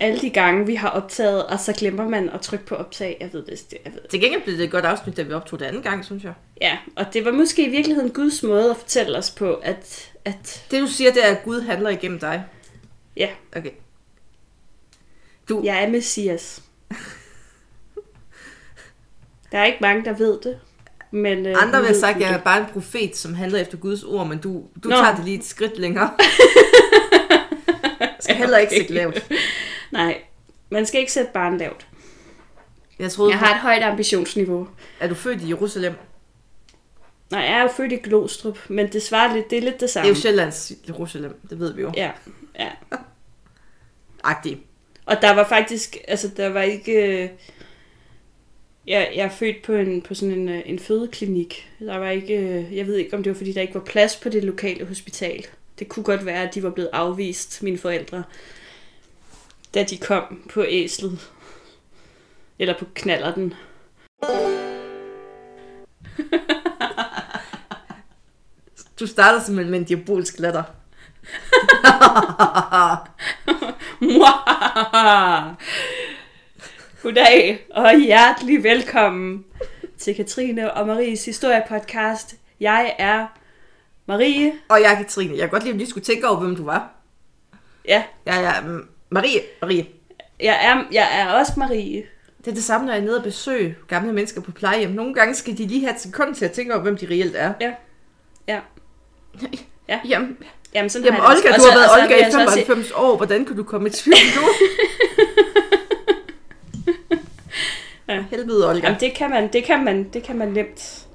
alle de gange, vi har optaget, og så glemmer man at trykke på optag. Jeg ved det. Jeg ved det. Til gengæld blev det et godt afsnit, da vi optog det anden gang, synes jeg. Ja, og det var måske i virkeligheden Guds måde at fortælle os på, at, at Det du siger, det er, at Gud handler igennem dig. ja, Okay. Du, jeg er Messias. Der er ikke mange, der ved det. Men, øh, Andre vil have sagt, at jeg er bare en profet, som handler efter Guds ord, men du, du Nå. tager det lige et skridt længere. skal heller ikke sætte lavt. Nej, man skal ikke sætte barn lavt. Jeg troede, Jeg har et højt ambitionsniveau. er du født i Jerusalem? Nej, jeg er jo født i Glostrup, men det svarer lidt, det er lidt det Det er samme. jo Sjællands Jerusalem, det ved vi jo. Ja, ja. Agtig. Og der var faktisk, altså der var ikke... øh, Jeg, jeg er født på, en, på sådan en, øh, en fødeklinik. Der var ikke, øh, jeg ved ikke, om det var fordi, der ikke var plads på det lokale hospital. Det kunne godt være, at de var blevet afvist, mine forældre, da de kom på æslet. Eller på knallerten. Du starter simpelthen med en diabolsk latter. Goddag og hjertelig velkommen til Katrine og Maries historiepodcast. Jeg er Marie. Og jeg er Katrine. Jeg kan godt lide, at vi lige skulle tænke over, hvem du var. Ja, Jeg er mm, Marie. Marie. jeg er, jeg er også Marie. Det er det samme, når jeg er nede og besøge gamle mennesker på plejehjem. Nogle gange skal de lige have et sekund til at tænke over, hvem de reelt er. Ja. Ja. Ja. Jamen, Jamen, sådan jamen Olga, du har været Olga i jeg så også sige- 95 år. Hvordan kan du komme i tvivl nu? Ja. Helvede, Olga. Jamen, det kan man, det kan man, det kan man nemt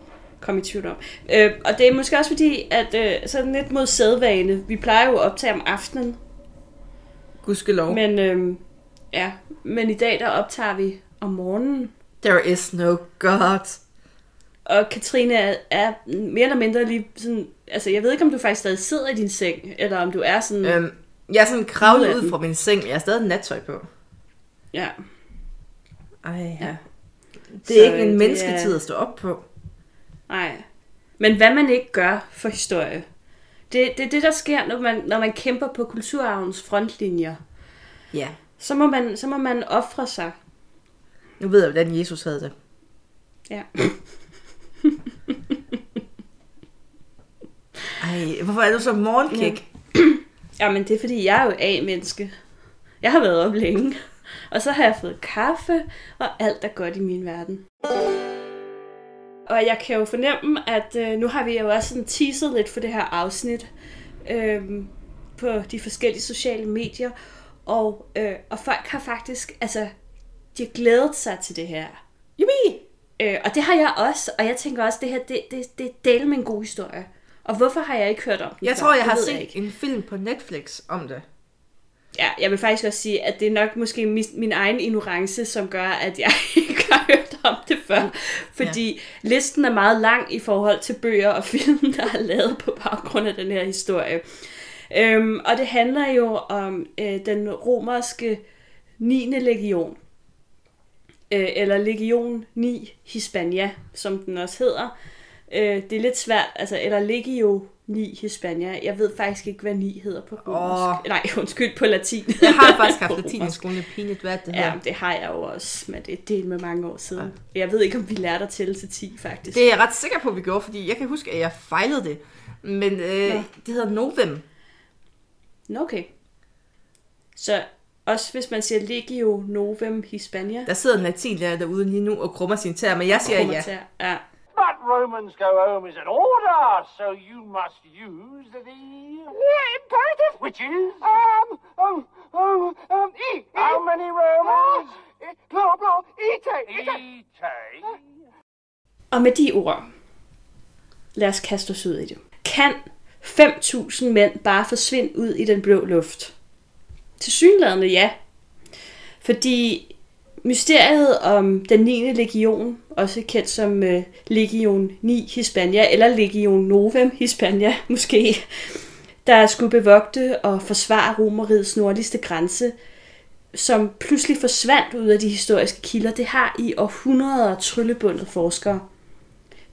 komme i tvivl om. Øh, og det er måske også fordi, at øh, sådan lidt mod sædvane. Vi plejer jo at optage om aftenen, Gudskelov. men øh, ja, men i dag der optager vi om morgenen. There is no God. Og Katrine er, er mere eller mindre lige sådan, altså jeg ved ikke, om du faktisk stadig sidder i din seng, eller om du er sådan, øh. Øhm, jeg er sådan kravlet ud fra min seng, men jeg har stadig nattøj på. ja. Ej, Ja. Det er Så, ikke en mennesketid er- at stå op på. Nej. Men hvad man ikke gør for historie, det, det er det, der sker, når man, når man kæmper på kulturarvens frontlinjer. Ja. Så må man, så må man ofre sig. Nu ved jeg, hvordan Jesus havde det. Ja. Ej, hvorfor er du så morgenkæk? Jamen, det er fordi, jeg er jo A-menneske. Jeg har været op længe. Og så har jeg fået kaffe, og alt er godt i min verden. Og jeg kan jo fornemme, at øh, nu har vi jo også sådan teaset lidt for det her afsnit øh, på de forskellige sociale medier. Og, øh, og folk har faktisk, altså, de har glædet sig til det her. Jubi! Øh, og det har jeg også, og jeg tænker også, det her, det, det, det er del med en god historie. Og hvorfor har jeg ikke hørt om den Jeg før? tror, jeg Det har set ikke. en film på Netflix om det. Ja, jeg vil faktisk også sige, at det er nok måske min, min egen ignorance, som gør, at jeg ikke har hørt om det før. Fordi ja. listen er meget lang i forhold til bøger og film, der er lavet på baggrund af den her historie. Øhm, og det handler jo om øh, den romerske 9. legion. Øh, eller legion 9 Hispania, som den også hedder. Øh, det er lidt svært, altså, eller legio 9 Hispania. Jeg ved faktisk ikke, hvad 9 hedder på romersk. Åh. Nej, undskyld, på latin. Jeg har faktisk haft latin i skolen. Det pinligt, hvad det Ja, hedder. men det har jeg jo også, men det er del med mange år siden. Ja. Jeg ved ikke, om vi lærte at tælle til 10, faktisk. Det er jeg ret sikker på, at vi gjorde, fordi jeg kan huske, at jeg fejlede det. Men øh, det hedder Novem. Okay. Så også hvis man siger Legio Novem Hispania. Der sidder en latinlærer derude lige nu og krummer sin tær, men jeg siger ja. Kromater. ja. But Romans go home is an order, so you must use the imperative, which is um um um um e. How many Romans? Blah blah ite ite. Og med de ord, lad os kaste os ud i det. Kan 5.000 mænd bare forsvinde ud i den blå luft? Til synlædende ja. Fordi mysteriet om den 9. legion, også kendt som øh, Legion 9 Hispania, eller Legion Novem Hispania måske, der skulle bevogte og forsvare Romerrigets nordligste grænse, som pludselig forsvandt ud af de historiske kilder, det har i århundreder tryllebundet forskere.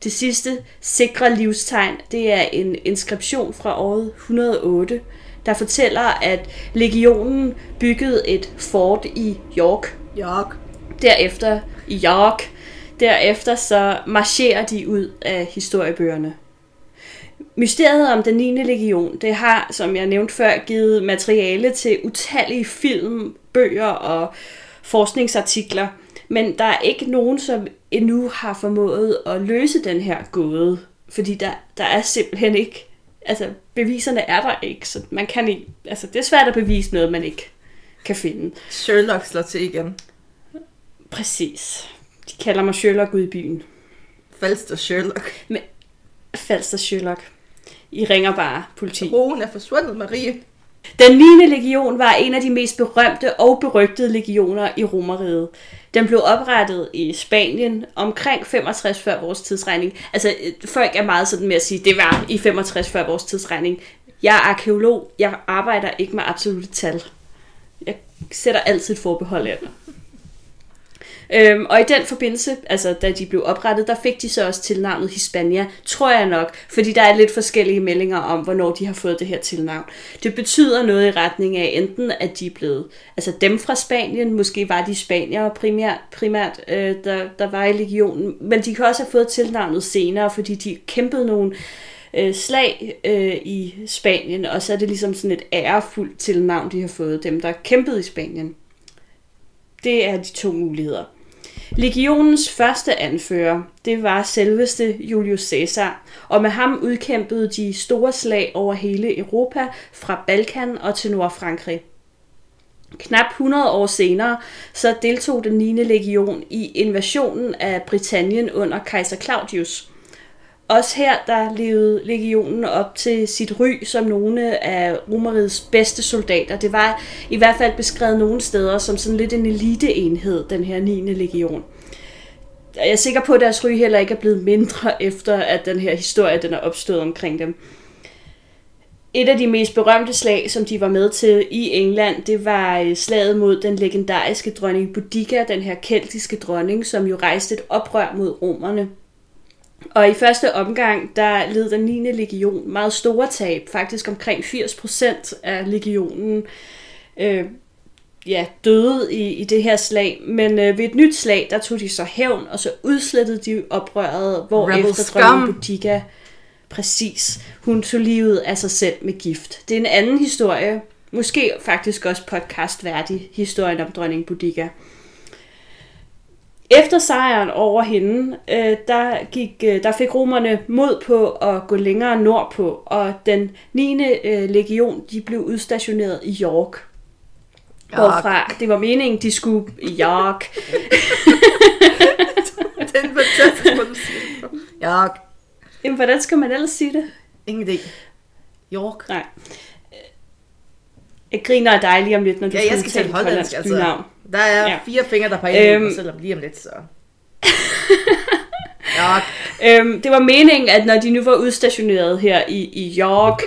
Det sidste sikre livstegn, det er en inskription fra året 108, der fortæller, at legionen byggede et fort i York. York. Derefter i York. Derefter så marcherer de ud af historiebøgerne. Mysteriet om den 9. legion, det har, som jeg nævnte før, givet materiale til utallige film, bøger og forskningsartikler. Men der er ikke nogen, som endnu har formået at løse den her gåde. Fordi der, der er simpelthen ikke... Altså, beviserne er der ikke, så man kan ikke... Altså, det er svært at bevise noget, man ikke kan finde. Sherlock slår til igen. Præcis. De kalder mig Sherlock ude i byen. Falster Sherlock. Falster Sherlock. I ringer bare politi. Roen er forsvundet, Marie. Den 9. legion var en af de mest berømte og berygtede legioner i Romeriet. Den blev oprettet i Spanien omkring 65 før vores tidsregning. Altså, folk er meget sådan med at sige, det var i 65 før vores tidsregning. Jeg er arkeolog. Jeg arbejder ikke med absolute tal. Jeg sætter altid et forbehold ind. Øhm, og i den forbindelse, altså da de blev oprettet, der fik de så også tilnavnet Hispania, tror jeg nok, fordi der er lidt forskellige meldinger om, hvornår de har fået det her tilnavn. Det betyder noget i retning af enten, at de er blevet, altså dem fra Spanien, måske var de spanier primært, primært øh, der, der var i legionen, men de kan også have fået tilnavnet senere, fordi de kæmpede nogle øh, slag øh, i Spanien, og så er det ligesom sådan et ærefuldt tilnavn, de har fået, dem der kæmpede i Spanien. Det er de to muligheder. Legionens første anfører, det var selveste Julius Caesar, og med ham udkæmpede de store slag over hele Europa, fra Balkan og til Nordfrankrig. Knap 100 år senere, så deltog den 9. legion i invasionen af Britannien under kejser Claudius. Også her, der levede legionen op til sit ry som nogle af Romeriets bedste soldater. Det var i hvert fald beskrevet nogle steder som sådan lidt en eliteenhed, den her 9. legion. Jeg er sikker på, at deres ry heller ikke er blevet mindre, efter at den her historie den er opstået omkring dem. Et af de mest berømte slag, som de var med til i England, det var øh, slaget mod den legendariske dronning Boudica, den her keltiske dronning, som jo rejste et oprør mod romerne. Og i første omgang, der led den 9. legion meget store tab, faktisk omkring 80% af legionen øh, ja, døde i, i det her slag. Men øh, ved et nyt slag, der tog de så hævn, og så udslettede de oprøret, hvor efter dronning Boudica, præcis, hun tog livet af sig selv med gift. Det er en anden historie, måske faktisk også podcastværdig, historien om dronning Boudica. Efter sejren over hende, øh, der, gik, øh, der fik romerne mod på at gå længere nordpå, og den 9. Øh, legion de blev udstationeret i York. Hvorfra det var meningen, de skulle i York. Det er en fantastisk måde, du siger. York. Jamen, hvordan skal man ellers sige det? Ingen idé. York. Nej. Jeg griner af dig lige om lidt, når du Ja, jeg skal tale hollandsk altså. bynavn. Der er Ja. fire fingre, der peger Øhm. øhm. selvom lige om lidt, så... York. Øhm, det var meningen, at når de nu var udstationeret her i, i York,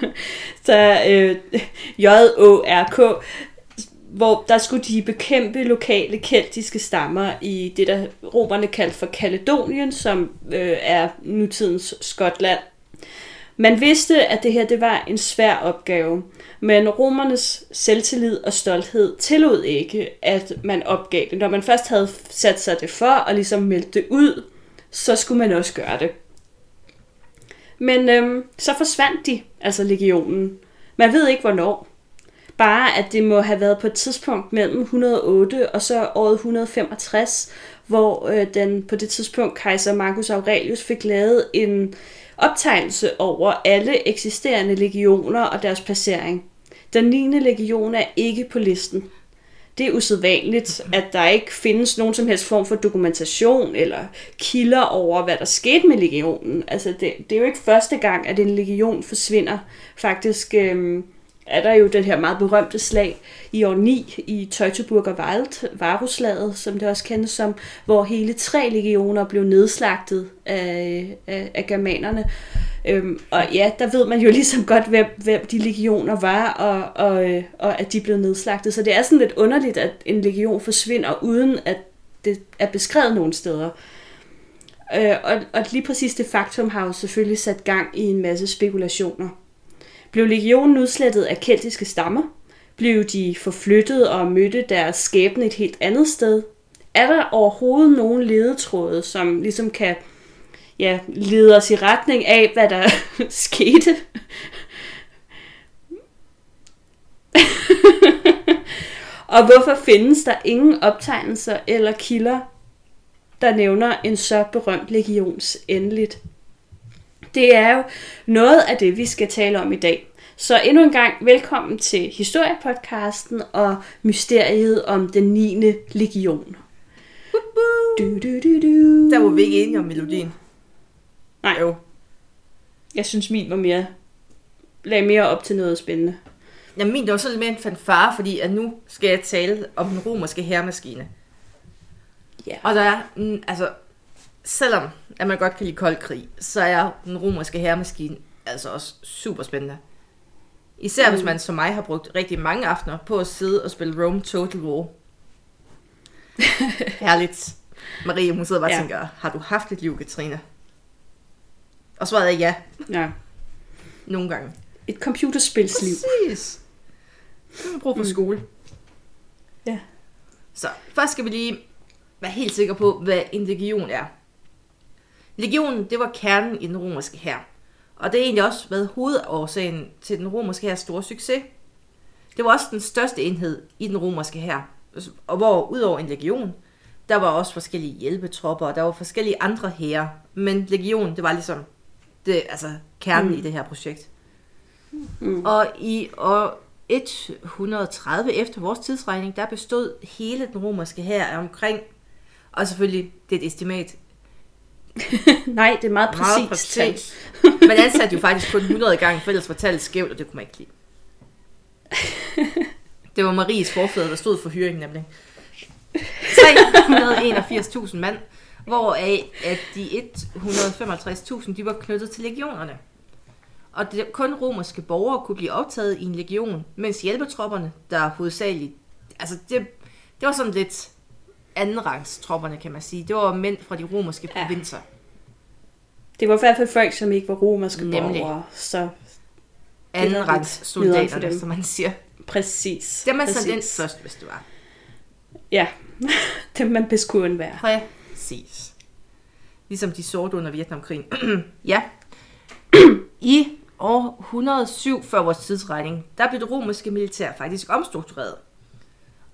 så øh, J-O-R-K, hvor der skulle de bekæmpe lokale keltiske stammer i det, der romerne kaldte for Kaledonien, som øh, er nutidens Skotland. Man vidste, at det her det var en svær opgave, men romernes selvtillid og stolthed tillod ikke, at man opgav det. Når man først havde sat sig det for og ligesom meldt det ud, så skulle man også gøre det. Men øhm, så forsvandt de, altså legionen. Man ved ikke hvornår. Bare at det må have været på et tidspunkt mellem 108 og så året 165, hvor øh, den på det tidspunkt kejser Marcus Aurelius fik lavet en optegnelse over alle eksisterende legioner og deres placering. Den 9. legion er ikke på listen. Det er usædvanligt, at der ikke findes nogen som helst form for dokumentation eller kilder over, hvad der skete med legionen. Altså, det, det er jo ikke første gang, at en legion forsvinder. Faktisk øhm, er der jo det her meget berømte slag i år 9 i Teutoburger Wald, Varuslaget, som det også kendes som, hvor hele tre legioner blev nedslagtet af, af, af germanerne. Øhm, og ja, der ved man jo ligesom godt, hvem, hvem de legioner var, og, og, øh, og at de blev nedslagtet. Så det er sådan lidt underligt, at en legion forsvinder, uden at det er beskrevet nogen steder. Øh, og, og lige præcis det faktum har jo selvfølgelig sat gang i en masse spekulationer. Blev legionen udslettet af keltiske stammer? Blev de forflyttet og mødte deres skæbne et helt andet sted? Er der overhovedet nogen ledetråde, som ligesom kan ja, lede os i retning af, hvad der skete? og hvorfor findes der ingen optegnelser eller kilder, der nævner en så berømt legions endeligt? Det er jo noget af det, vi skal tale om i dag. Så endnu en gang velkommen til Historiepodcasten og mysteriet om den 9. legion. Du, du, du, du. Der var vi ikke enige om melodien. Nej, Jo. jeg synes min var mere lagde mere op til noget spændende. Jamen, min det var så lidt mere en fanfare, fordi at nu skal jeg tale om den romerske herremaskine. Ja. Og der er, mm, altså, selvom at man godt kan lide kold krig, så er den romerske herremaskine altså også super spændende. Især mm. hvis man som mig har brugt rigtig mange aftener på at sidde og spille Rome Total War. Herligt. Marie, hun sidder bare og Ja. tænker, har du haft et liv, Katrine? Og svaret er ja, ja. nogle gange. Et computerspilsliv. Præcis. Det man bruge på mm. skole. Ja. Så først skal vi lige være helt sikre på, hvad en legion er. Legionen, det var kernen i den romerske hær. Og det har egentlig også været hovedårsagen til den romerske hærs store succes. Det var også den største enhed i den romerske hær. Og hvor udover en legion, der var også forskellige hjælpetropper, og der var forskellige andre hære. Men legion, det var ligesom det, altså kernen mm. i det her projekt. Mm. Og i år 130 efter vores tidsregning, der bestod hele den romerske hær af omkring, og selvfølgelig, det er et estimat, Nej, det er meget meget præcist. præcis. Man ansatte jo faktisk kun 100 gange, for ellers var tallet skævt, og det kunne man ikke lide. Det var Maries forfædre, der stod for hyringen nemlig. 381.000 mand, hvoraf at de 155.000 de var knyttet til legionerne. Og det, kun romerske borgere kunne blive optaget i en legion, mens hjælpetropperne, der hovedsageligt... Altså, det, det var sådan lidt andenrangstropperne, kan man sige. Det var mænd fra de romerske Ja. provinser. Det var i hvert fald folk, som ikke var romerske Nemlig. borgere. Så Andenrangs nederen for soldaterne, dem. som man siger. præcis. Det er man præcis. sådan ind først, hvis det var. Ja, det man bedst kunne undvære. Præcis. Ligesom de sorte under Vietnamkrigen. ja. I år 107 før vores tidsregning, der blev det romerske militær faktisk omstruktureret.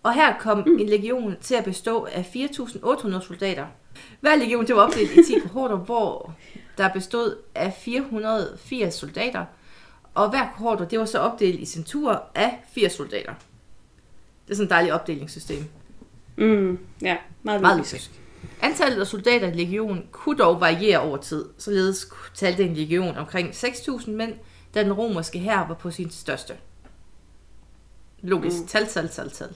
Og her kom mm. en legion til at bestå af 4.800 soldater. Hver legion det var opdelt i 10 kohorter, hvor der bestod af 480 soldater. Og hver kohorter det var så opdelt i centurer af 80 soldater. Det er sådan et dejligt opdelingssystem. Mm, ja, meget, Meget logisk. Antallet af soldater i legionen kunne dog variere over tid. Således talte en legion omkring 6.000 mænd, da den romerske hær var på sin største. Logisk. Mm. Tal, tal, tal, tal.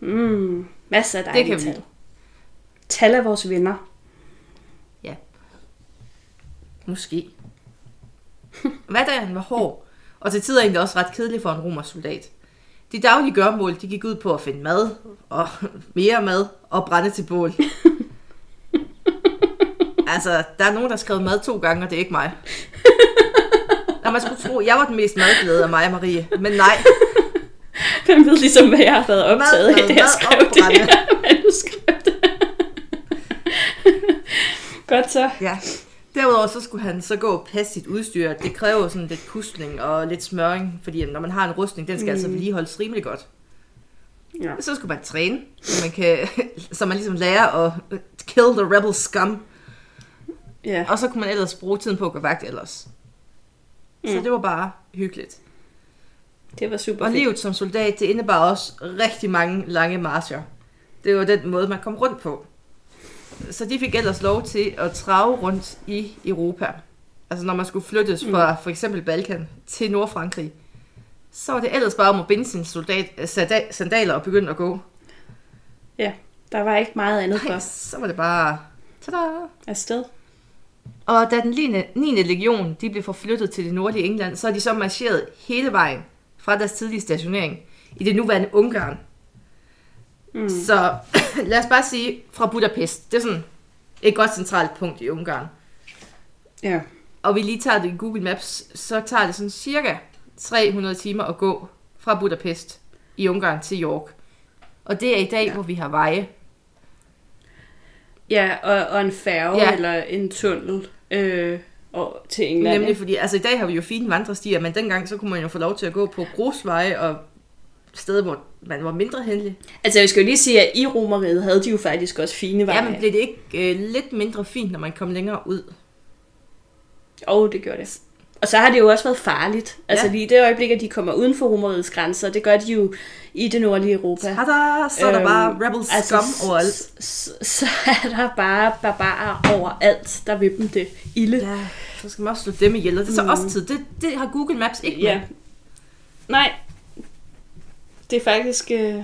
Mm, masser af Det dejlige kan vi tal. lide. Tal af vores venner. Ja. Måske. Hverdagen var hård, og til tider egentlig også ret kedelig for en romersk soldat. De daglige gørmål, de gik ud på at finde mad, og mere mad, og brænde til bål. altså, der er nogen, der har skrevet mad to gange, og det er ikke mig. Og man skulle tro, jeg var den mest madglade af mig og Marie, men nej. Hvem ved ligesom, hvad jeg har været optaget Mad, af, da jeg skrev det her manuskript. Godt så. Ja. Derudover så skulle han så gå og passe sit udstyr. Det kræver sådan lidt pusling og lidt smøring, fordi når man har en rustning, den skal mm. altså vedligeholdes rimelig godt. Ja. Så skulle man træne, så man, kan, så man ligesom lærer at kill the rebel scum. ja. Og så kunne man ellers bruge tiden på at gå vagt ellers. Mm. Så det var bare hyggeligt. Det var super Og fedt. livet som soldat, det indebar også rigtig mange lange marcher. Det var den måde, man kom rundt på. Så de fik ellers lov til at trave rundt i Europa. Altså når man skulle flyttes fra for eksempel Balkan til Nordfrankrig, så var det ellers bare om at binde sine soldat, øh, sanda- sandaler og begynde at gå. Ja, der var ikke meget andet Nej, for så var det bare... Tada! afsted. Og da den 9. 9. legion de blev forflyttet til det nordlige England, så er de så marcheret hele vejen fra deres tidlige stationering i det nuværende Ungarn. Mm. Så lad os bare sige fra Budapest. Det er sådan et godt centralt punkt i Ungarn. Ja. og vi lige tager det i Google Maps, så tager det sådan cirka 300 timer at gå fra Budapest i Ungarn til York. Og det er i dag, ja. hvor vi har veje. Ja, og, og en færge Ja. eller en tunnel øh, og, til England. Nemlig ikke? fordi, altså i dag har vi jo fine vandrestier, men dengang så kunne man jo få lov til at gå på grusveje og steder, hvor man var mindre heldig. Altså, jeg skal jo lige sige, at i Romeriet havde de jo faktisk også fine veje. Ja, men blev det ikke øh, lidt mindre fint, når man kom længere ud? Og det gjorde det. Og så har det jo også været farligt. Altså Ja. lige i det øjeblik, at de kommer uden for Romeriets grænser, det gør de jo i det nordlige Europa. Tada, så er der Øhm, bare rebels altså, scum overalt. s- s- Så er der bare barbarer overalt, der vil dem det ilde. Ja, så skal man også slå dem ihjel. Og det er så Mm. også tid. Det, det har Google Maps ikke Ja. med. Nej. Det er faktisk... Øh,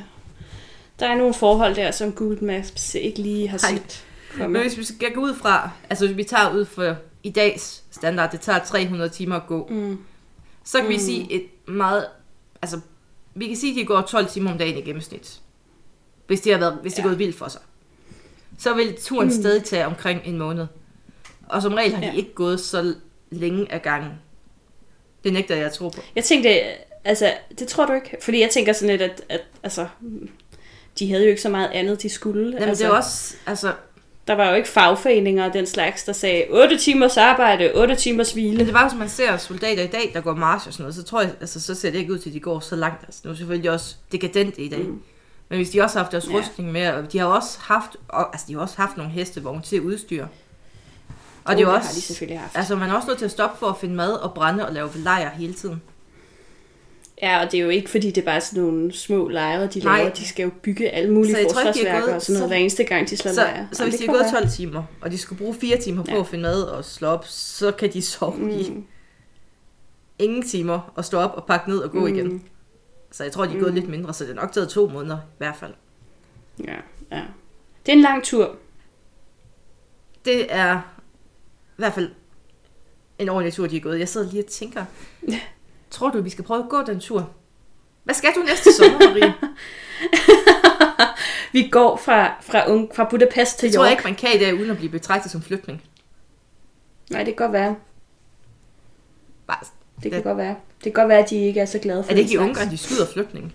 der er nogle forhold der, som Google Maps ikke lige har set Men hvis vi skal gå ud fra, altså hvis vi tager ud for i dags standard, det tager 300 timer at gå, Mm. så kan mm. vi sige et meget, altså vi kan sige, at de går 12 timer om dagen i gennemsnit. Hvis det har været, hvis det er Ja. gået vildt for sig. Så vil turen mm. Mm. stadig tage omkring en måned. Og som regel har de Ja. ikke gået så længe af gangen. Det nægter jeg at tro på. Jeg tænkte, altså, det tror du ikke? Fordi jeg tænker sådan lidt, at, at altså, de havde jo ikke så meget andet, de skulle. Jamen, altså, det er også, altså, Der var jo ikke fagforeninger og den slags, der sagde 8 timers arbejde, 8 timers Men hvile. det var jo, som man ser soldater i dag, der går march og sådan noget, så tror jeg, altså, så ser det ikke ud til, at de går så langt. Altså, nu er selvfølgelig også dekadent i dag. Mm. Men hvis de også har haft deres Ja. rustning med, og de har også haft, og, altså, de har også haft nogle hestevogne til udstyr. Og Oh, det er jo også, har de selvfølgelig haft. altså man er også nødt til at stoppe for at finde mad og brænde og lave lejr hele tiden. Ja, og det er jo ikke, fordi det er bare sådan nogle små lejre, de Nej. laver. De skal jo bygge alle mulige Så jeg tror ikke, forsvarsværker gået- og sådan noget, så- hver eneste gang, de slår Så, lejre. så Jamen, hvis det de er gået være. 12 timer, og de skulle bruge 4 timer på Ja. at finde mad og slå op, så kan de sove mm. i ingen timer og stå op og pakke ned og gå mm. igen. Så jeg tror, de er gået Mm. lidt mindre, så det er nok taget to måneder i hvert fald. ja, ja. Det er en lang tur. Det er i hvert fald en ordentlig tur, de er gået. Jeg sidder lige og tænker, tror du, vi skal prøve at gå den tur? Hvad skal du næste sommer, Marie? Vi går fra, fra, Ung- fra Budapest til tror York. jeg ikke, man kan i dag, uden at blive betragtet som flygtning. Nej, det kan godt være. Bare, Det kan godt være. Det kan godt være, at de ikke er så glade for er det ikke i Ungarn, de skyder flygtninge?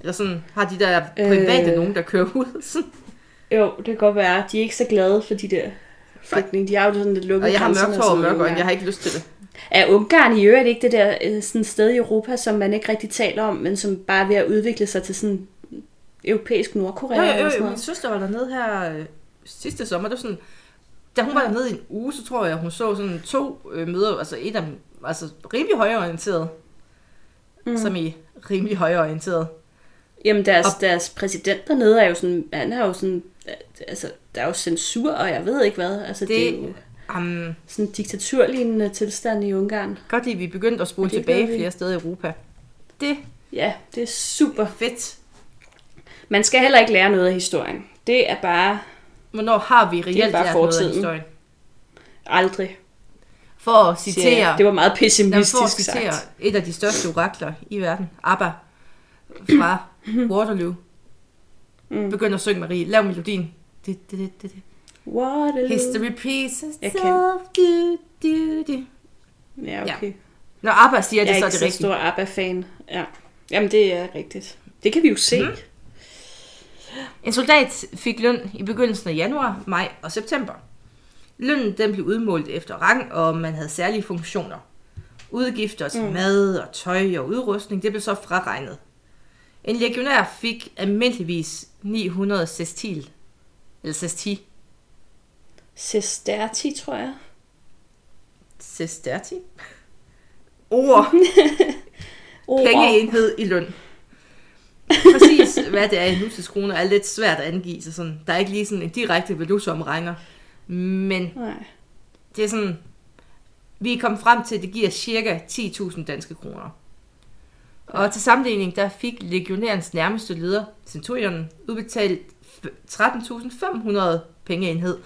Eller sådan, har de der private øh... Nogen, der kører ud? Jo, det kan godt være. De er ikke så glade for de der flygtninge. De har jo sådan lidt lukket Og jeg har mørkt hår og mørk øjne, jeg har ikke lyst til det. Er Ungarn i øvrigt ikke det der øh, sådan sted i Europa, som man ikke rigtig taler om, men som bare er ved at udvikle sig til sådan europæisk Nordkorea Jo, jo, eller jo, sådan jo, min noget? søster var dernede her øh, sidste sommer. Det var sådan, da hun var dernede i en uge, så tror jeg, hun så sådan to øh, møder, altså et af dem, altså rimelig højorienteret, mm. som i rimelig højorienteret. Jamen deres, Og- deres præsident dernede er jo sådan, han er jo sådan, øh, altså der er jo censur, og jeg ved ikke hvad. Altså det, det Det- er jo Um, sådan en diktaturlignende tilstand i Ungarn. godt lide, at vi er begyndt at spole tilbage noget, vi- flere steder i Europa. Det Ja, det er super. er fedt. Man skal heller ikke lære noget af historien. Det er bare Hvornår har vi reelt lært noget af historien? aldrig. For at citere, jeg. Det var meget Jamen, for at pessimistisk citere sagt. et af de største orakler i verden, ABBA, fra Waterloo, Mm. begynder at synge Marie. Lav melodien. Det, det, det, det, det. Waterloo. History repeats Jeg itself. kan. Du, du, du. Ja, okay. Når ABBA siger Jeg det, er så er ikke det så rigtigt. stor ABBA-fan. Ja. Jamen, det er rigtigt. Det kan vi jo se. Mhm. En soldat fik løn i begyndelsen af januar, maj og september. Lønnen den blev udmålt efter rang, og man havde særlige funktioner. Udgifter til mm. mad og tøj og udrustning, det blev så fraregnet. En legionær fik almindeligvis 900 sestil, eller sesti, Sesterti, tror jeg. sesterti, ord, Oh, pengeenhed i løn. Præcis hvad det er i nutidskroner er lidt svært at angive, så sådan, der er ikke lige sådan en direkte valutaomregner. Men Nej. det er sådan, vi er kommet frem til, at det giver cirka 10.000 danske kroner. Og til sammenligning, der fik legionærens nærmeste leder, centurionen, udbetalt f- 13.500 pengeenhed.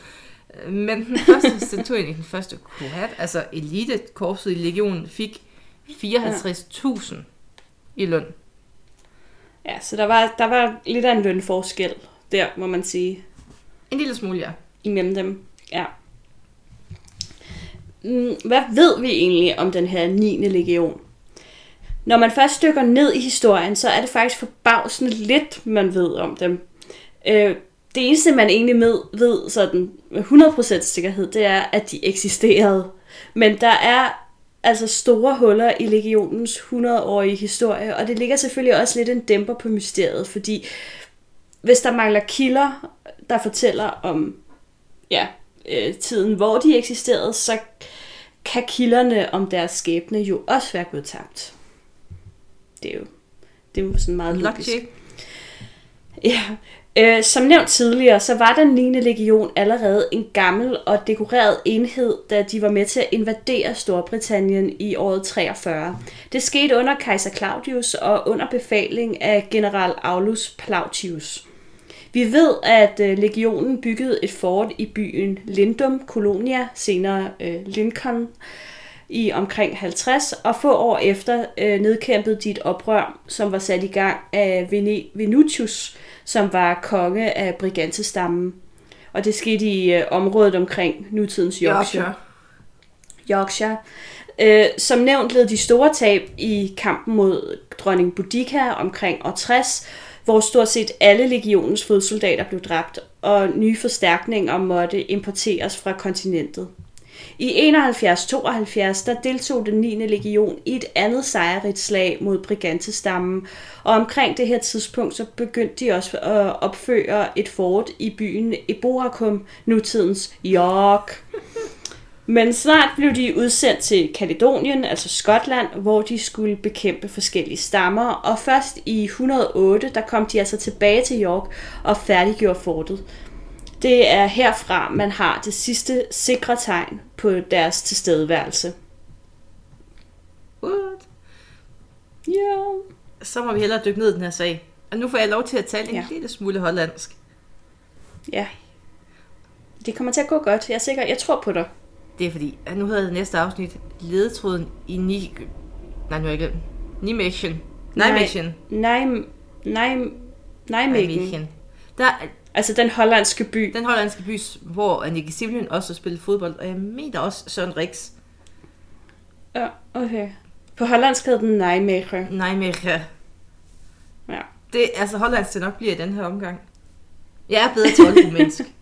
Men den første centurion i den første kohort, altså elitekorpset i legionen, fik 54.000 i løn. Ja, så der var, der var lidt af en lønforskel der, må man sige, En lille smule, ja. imellem dem. Ja. mm, hvad ved vi egentlig om den her 9. legion? Når man først dykker ned i historien, så er det faktisk forbavsende lidt, man ved om dem. Øh, det eneste, man egentlig med, ved sådan med 100% sikkerhed, det er, at de eksisterede. Men der er altså store huller i legionens 100-årige historie, og det ligger selvfølgelig også lidt en dæmper på mysteriet, fordi hvis der mangler kilder, der fortæller om ja, øh, tiden, hvor de eksisterede, så kan kilderne om deres skæbne jo også være gået tabt. Det er jo, det er jo sådan meget logisk. Logic. Ja. Øh, som nævnt tidligere, så var den 9. legion allerede en gammel og dekoreret enhed, da de var med til at invadere Storbritannien i året 43. Det skete under kejser Claudius og under befaling af general Aulus Plautius. Vi ved, at øh, legionen byggede et fort i byen Lindum, Colonia, senere øh, Lincoln, i omkring 50, og få år efter øh, nedkæmpede de et oprør, som var sat i gang af Vene- Venutius, som var konge af Brigantestammen. Og det skete i øh, området omkring nutidens Yorkshire. Yorkshire. Øh, som nævnt led de store tab i kampen mod dronning Boudica omkring år 60, hvor stort set alle legionens fodsoldater blev dræbt, og nye forstærkninger måtte importeres fra kontinentet. I 71-72 der deltog den 9. legion i et andet sejrigt slag mod Brigantestammen, og omkring det her tidspunkt så begyndte de også at opføre et fort i byen Eboracum, nutidens York. Men snart blev de udsendt til Kaledonien, altså Skotland, hvor de skulle bekæmpe forskellige stammer, og først i 108, der kom de altså tilbage til York og færdiggjorde fortet. Det er herfra, man har det sidste sikre tegn på deres tilstedeværelse. What? Ja. Så må vi hellere dykke ned i den her sag. Og nu får jeg lov til at tale en Ja. lille smule hollandsk. Ja. Det kommer til at gå godt. Jeg er sikker. Jeg tror på dig. Det er fordi, at nu hedder det næste afsnit ledetråden i Ni... Nej, nu er jeg glemt. Nijmegen. Nijmegen. Nej, nej, Nijmegen. Nijmegen. Der er Altså den hollandske by. den hollandske by, hvor Annika Simlen også har spillet fodbold, og jeg mener også Søren Rix. Ja, okay. På hollandsk hedder den Nijmegen. Nijmegen. Ja. Det altså hollandsk til nok bliver i den her omgang. Jeg er bedre til oldromansk.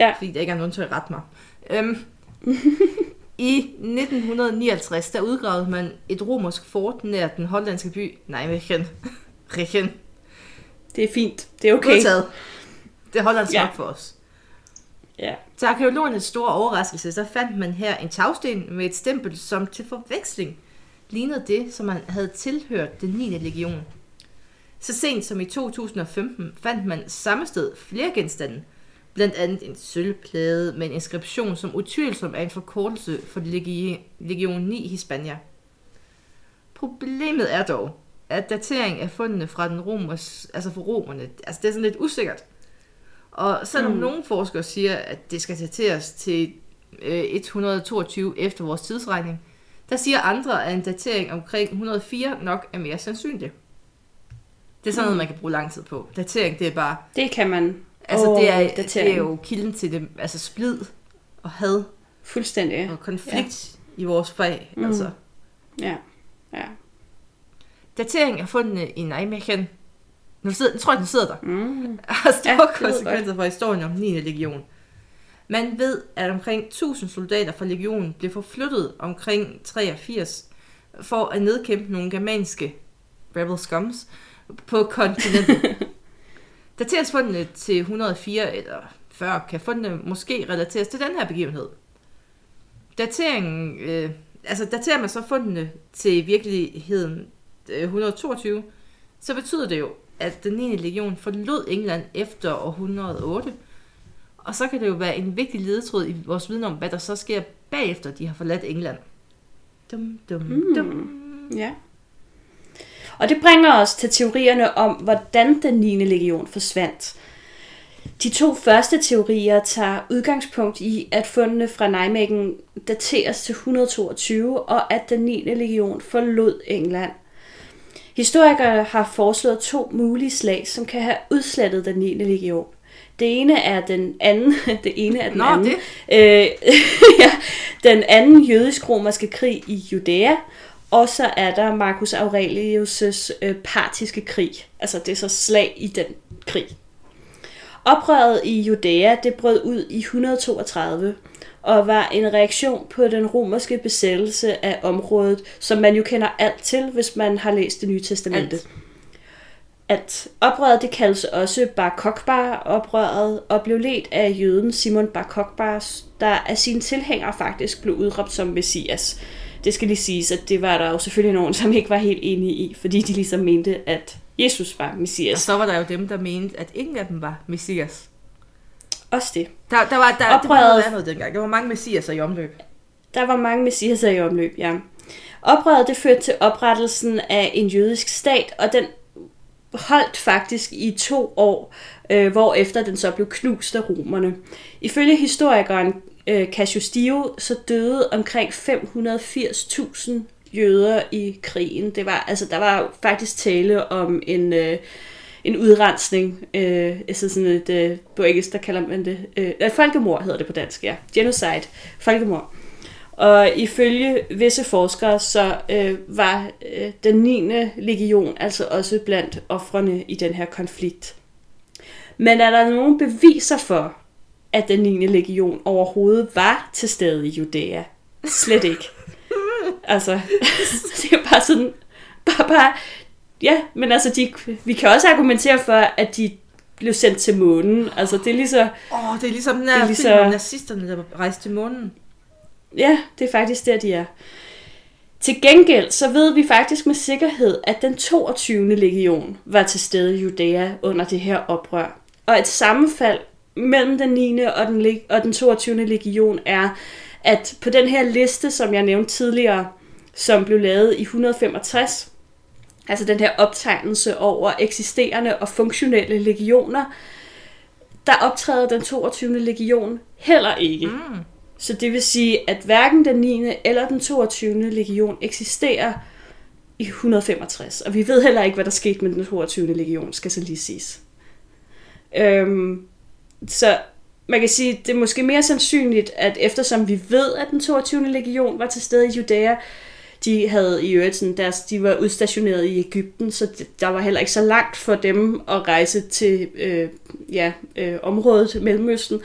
Ja. fordi der ikke er nogen til at rette mig. Øhm, I 1959, der udgravede man et romersk fort nær den hollandske by Nijmegen. Regen. Det er fint. Det er okay. Godtaget. Det holder en Ja. nok for os. Ja. Til arkeologernes store overraskelse, så fandt man her en tagsten med et stempel, som til forveksling lignede det, som man havde tilhørt den 9. legion. Så sent som i 2015 fandt man samme sted flere genstande, blandt andet en sølvplade med en inskription, som utvivlsomt er en forkortelse for legi- legion 9 Hispania. Problemet er dog, at datering af fundene fra den romers, altså fra romerne, altså det er sådan lidt usikkert. Og selvom mm. nogle forskere siger, at det skal dateres til øh, 122 efter vores tidsregning, der siger andre, at en datering omkring 104 nok er mere sandsynlig. Det er sådan noget, man kan bruge lang tid på. Datering, det er bare... Det kan man. Altså, det, er, det er jo kilden til det, altså splid og had Fuldstændig. og konflikt ja. i vores fag. Mm. Altså. Ja. Ja. Datering af fundene i Nijmegen. Nu sidder, jeg tror jeg, den sidder der. Mm. har store Ja, konsekvenser for historien om 9. legion. Man ved, at omkring 1000 soldater fra legionen blev forflyttet omkring 83 for at nedkæmpe nogle germanske rebel scums på kontinentet. Dateres fundene til 104 eller 40, kan fundene måske relateres til den her begivenhed. Dateringen, øh, altså daterer man så fundene til virkeligheden øh, 122, så betyder det jo, at den 9. legion forlod England efter år 108. Og så kan det jo være en vigtig ledetråd i vores viden om, hvad der så sker bagefter, de har forladt England. Dum, dum, mm. dum. Ja. Og det bringer os til teorierne om, hvordan den 9. legion forsvandt. De to første teorier tager udgangspunkt i, at fundene fra Nijmegen dateres til 122, og at den 9. legion forlod England. Historikere har foreslået to mulige slag, som kan have udslettet den 9. legion. Det ene er den anden, det ene er den Nå, anden. det. Øh, ja, den anden jødisk-romerske krig i Judæa, og så er der Marcus Aurelius' øh, partiske krig. Altså det er så slag i den krig. Oprøret i Judæa, det brød ud i 132, og var en reaktion på den romerske besættelse af området, som man jo kender alt til, hvis man har læst det nye testamente. Alt. At oprøret, det kaldes også Bar Kokhba oprøret, og blev ledt af jøden Simon Bar Kokhba, der af sine tilhængere faktisk blev udråbt som messias. Det skal lige siges, at det var der jo selvfølgelig nogen, som ikke var helt enige i, fordi de ligesom mente, at Jesus var Og messias. så var der jo dem, der mente, at ingen af dem var messias. Også det. Der, der var, der, Oprøret- noget andet dengang. Der var mange messiaser i omløb. Der var mange messiaser i omløb, ja. Oprøret det førte til oprettelsen af en jødisk stat, og den holdt faktisk i to år, øh, hvor efter den så blev knust af romerne. Ifølge historikeren øh, Cassius Dio, så døde omkring 580.000 jøder i krigen. Det var, altså, der var faktisk tale om en, øh, en udrensning, øh, altså sådan et, øh, på engelsk, der kalder man det, øh, øh, folkemord hedder det på dansk, ja, genocide, folkemord. Og ifølge visse forskere, så øh, var øh, den 9. legion altså også blandt offrene i den her konflikt. Men er der nogen beviser for, at den 9. legion overhovedet var til stede i Judæa? Slet ikke. altså, det er bare sådan, bare, bare, ja, men altså, de, vi kan også argumentere for, at de blev sendt til månen. Altså, det er lige så, Åh, oh, det er ligesom den Det er lige så- om nazisterne, der rejste til månen. Ja, det er faktisk der, de er. Til gengæld så ved vi faktisk med sikkerhed, at den 22. legion var til stede i Judæa under det her oprør. Og et sammenfald mellem den 9. og den, og den 22. legion er, at på den her liste, som jeg nævnte tidligere, som blev lavet i 165, altså den her optegnelse over eksisterende og funktionelle legioner, der optræder den 22. legion heller ikke. Mm. Så det vil sige, at hverken den 9. eller den 22. legion eksisterer i 165. Og vi ved heller ikke, hvad der skete med den 22. legion, skal så lige siges. Øhm, så man kan sige, det er måske mere sandsynligt, at eftersom vi ved, at den 22. legion var til stede i Judæa, de havde i øvrigt sådan deres, de var udstationeret i Ægypten, så der var heller ikke så langt for dem at rejse til øh, ja, øh, området Mellemøsten,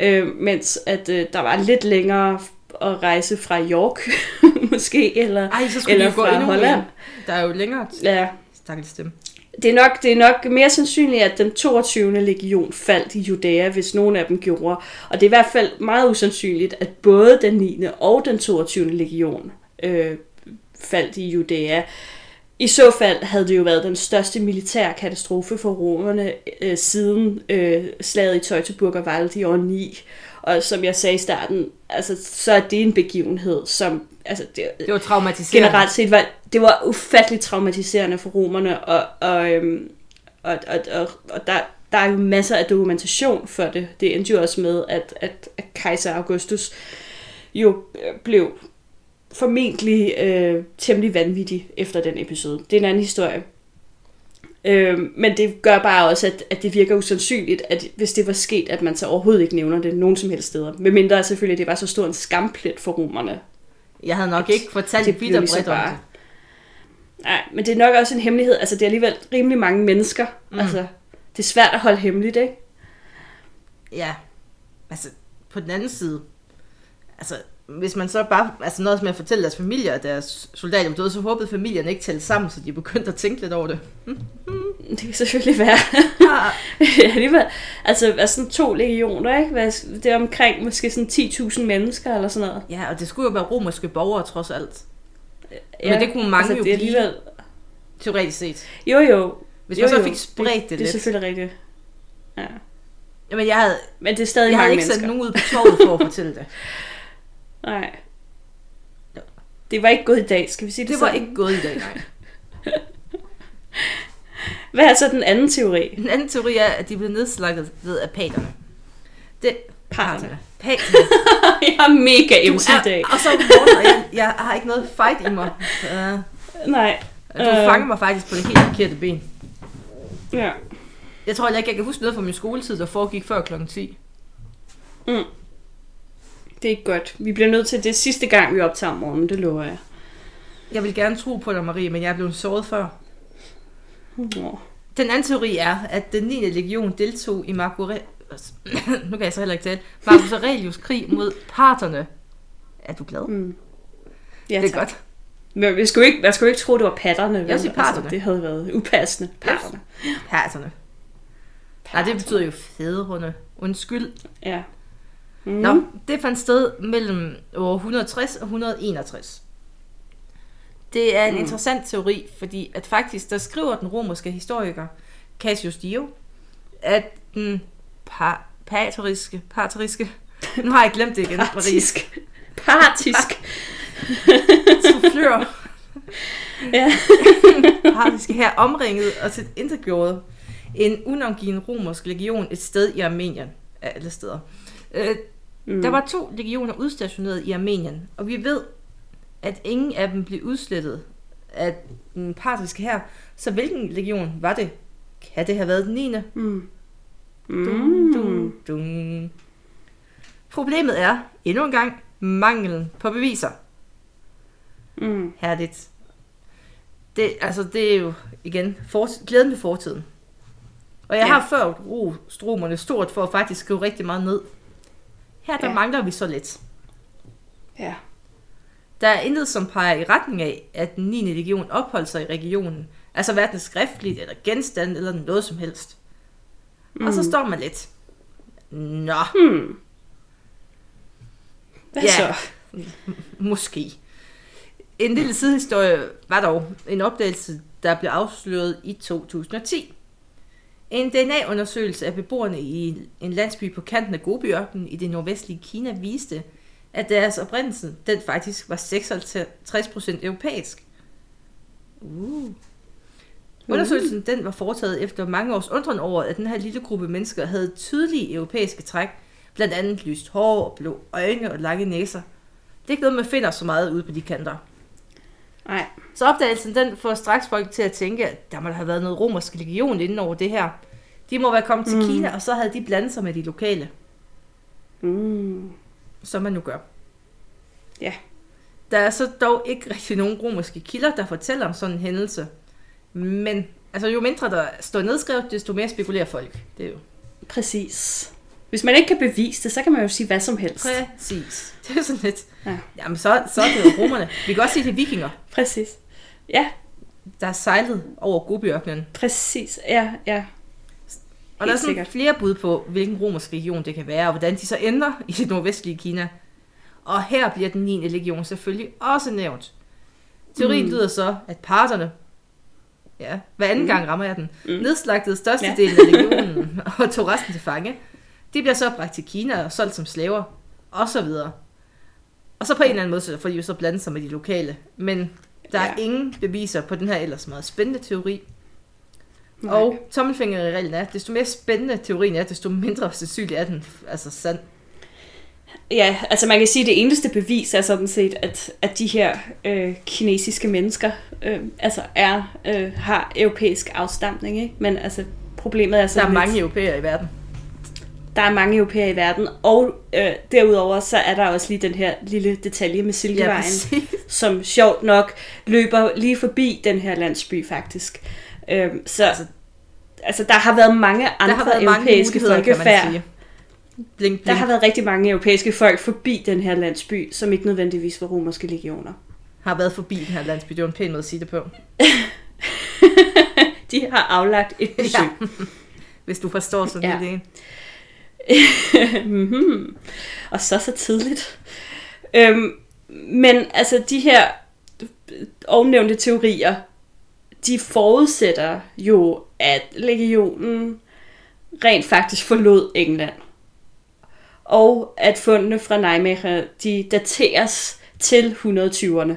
øh, mens at øh, der var lidt længere at rejse fra York, måske, eller, Ej, så eller de fra Holland. mere. Der er jo længere. Ja, Stakkels dem. det er, nok, det er nok mere sandsynligt, at den 22. legion faldt i Judæa, hvis nogen af dem gjorde. Og det er i hvert fald meget usandsynligt, at både den 9. og den 22. legion øh, faldt i Judæa. I så fald havde det jo været den største militære katastrofe for romerne øh, siden øh, slaget i Teutoburg og Wald i år 9. Og som jeg sagde i starten, altså, så er det en begivenhed, som altså, det, Det var traumatiserende. generelt set var det var ufatteligt traumatiserende for romerne, og, og, øhm, og, og, og, og der, der er jo masser af dokumentation for det. Det endte jo også med, at, at, at kejser Augustus jo øh, blev formentlig øh, temmelig vanvittig efter den episode. Det er en anden historie. Øh, men det gør bare også, at, at det virker usandsynligt, at hvis det var sket, at man så overhovedet ikke nævner det nogen som helst steder. Medmindre selvfølgelig, det var så stor en skamplet for romerne, Jeg havde nok ikke fortalt det ligesom bredt om bare- det. Nej, men det er nok også en hemmelighed. Altså, det er alligevel rimelig mange mennesker. Mm. Altså, det er svært at holde hemmeligt, ikke? Ja, altså på den anden side, altså hvis man så bare, altså noget med at fortælle deres familier, at deres soldater var døde, så håbede familierne ikke talte sammen, så de begyndte at tænke lidt over det. Det kan selvfølgelig være. alligevel. Altså, altså sådan to legioner, ikke? Det er omkring måske sådan 10.000 mennesker eller sådan noget. Ja, og det skulle jo være romerske borgere trods alt, Ja, Men det kunne mange jo det er blive. alligevel... teoretisk set. Jo, jo. Hvis jo, man så jo. fik spredt det, det, det er lidt. selvfølgelig rigtigt. Ja. Jamen jeg havde, Men det er stadig jeg havde ikke sendt mennesker. nogen ud på torvet for at fortælle det. Nej. Det var ikke gået i dag, skal vi sige det Det var sådan? ikke gået i dag, nej. Hvad er så den anden teori? En anden teori er, at de blev nedslagtet ved apaterne. Det, Parterne. Paterne. jeg er mega Du MC i dag. og så morgen, og jeg, jeg har ikke noget fight i mig. Uh, Nej. du Øh. fanger mig faktisk på det helt forkerte ben. Ja. Jeg tror heller ikke, jeg kan huske noget fra min skoletid, der foregik før kl. 10. Det er ikke godt. Vi bliver nødt til det sidste gang, vi optager om morgenen, det lover jeg. Jeg vil gerne tro på dig, Marie, men jeg er blevet såret før. Nå. Den anden teori er, at den 9. legion deltog i Marco Re- nu kan jeg så heller ikke tale. Marcus Aurelius krig mod parterne. Er du glad? Mm. Ja, det er tak. godt. Men vi skulle ikke, jeg skulle ikke tro, det var patterne. vel? siger parterne. Altså, det havde været upassende. Patterne. Parterne. Nej, det betyder jo fædrene. Undskyld. Ja. Mm. Nå, det fandt sted mellem år 160 og 161. Det er en Mm. interessant teori, fordi at faktisk, der skriver den romerske historiker Cassius Dio, at den par, patriske, patriske, nu har jeg glemt det igen, Partisk. Partisk. soufflør, ja. partiske her omringet og til gjorde en unavngiven romersk legion et sted i Armenien, af alle steder. Mm. Der var to legioner udstationeret i Armenien, og vi ved, at ingen af dem blev udslettet af den partiske her. Så hvilken legion var det? Kan det have været den 9. Mm. Dun, dun, dun. Problemet er, endnu en gang, mangelen på beviser. Mm. Herligt. Det, altså, det er jo, igen, for, glæden ved fortiden. Og jeg ja. har før rost romerne stort for at faktisk skrive rigtig meget ned. Her der Ja. mangler vi så lidt. Ja. Der er intet, som peger i retning af, at den 9. legion opholdt sig i regionen. Altså hverken skriftligt eller genstand eller noget som helst. Mm. Og så står man lidt. Nå, Hmm. Hvad Ja. så? måske. En lille sidehistorie var dog en opdagelse, der blev afsløret i 2010. En DNA-undersøgelse af beboerne i en landsby på kanten af Gobiørkenen i det nordvestlige Kina viste, at deres oprindelse, den faktisk var 56% europæisk. Uh. Undersøgelsen den var foretaget efter mange års undren over, at den her lille gruppe mennesker havde tydelige europæiske træk, blandt andet lyst hår og blå øjne og lange næser. Det er ikke noget, man finder så meget ude på de kanter. Nej. Så opdagelsen den får straks folk til at tænke, at der må have været noget romersk legion inden over det her. De må være kommet til Mm. mm. Kina, og så havde de blandet sig med de lokale, Mm. som man nu gør. Ja. Der er så dog ikke rigtig nogen romerske kilder, der fortæller om sådan en hændelse. Men altså, jo mindre der står nedskrevet, desto mere spekulerer folk. Det er jo Præcis. Hvis man ikke kan bevise det, så kan man jo sige hvad som helst. præcis. Det er sådan lidt. Ja. Jamen, så, så er det jo romerne. Vi kan også sige, det er vikinger, Præcis. Ja, der har sejlet over Gobiørkenen. præcis. Ja, ja. Og der er Helt sådan sikkert. flere bud på, hvilken romersk region det kan være, og hvordan de så ender i det nordvestlige Kina. Og her bliver den 9. legion selvfølgelig også nævnt. Teorien Mm. lyder så, at parterne, ja, hver anden Mm. gang rammer jeg den, mm. nedslagtede størstedelen Ja. af legionen og tog resten til fange. De bliver så bragt til Kina og solgt som slaver, og så videre. Og så på en eller anden måde, så får de jo så blandet sig med de lokale. Men der er Ja. ingen beviser på den her ellers meget spændende teori. Nej. Og tommelfingerreglen er, desto mere spændende teorien er, desto mindre sandsynlig er den altså sand. Ja, altså man kan sige, at det eneste bevis er sådan set, at, at de her øh, kinesiske mennesker øh, altså er, øh, har europæisk afstamning. Ikke? Men altså problemet er Der sådan er lidt- mange europæere i verden. Der er mange europæere i verden, og øh, derudover så er der også lige den her lille detalje med Silkevejen, præcis. som sjovt nok løber lige forbi den her landsby faktisk. Øhm, så altså, altså der har været mange andre Der har været europæiske muligheder, kan man folkefærd. sige. Blink, blink. Der har været rigtig mange europæiske folk forbi den her landsby, som ikke nødvendigvis var romerske legioner. har været forbi den her landsby. Det var en pæn måde at sige det på. De har aflagt et besøg. Ja. Hvis du forstår sådan Ja. ja. det. Mhm. Og så så tidligt. Øhm, men altså de her ovennævnte teorier, de forudsætter jo, at legionen rent faktisk forlod England. Og at fundene fra Nijmegen, de dateres til 120'erne.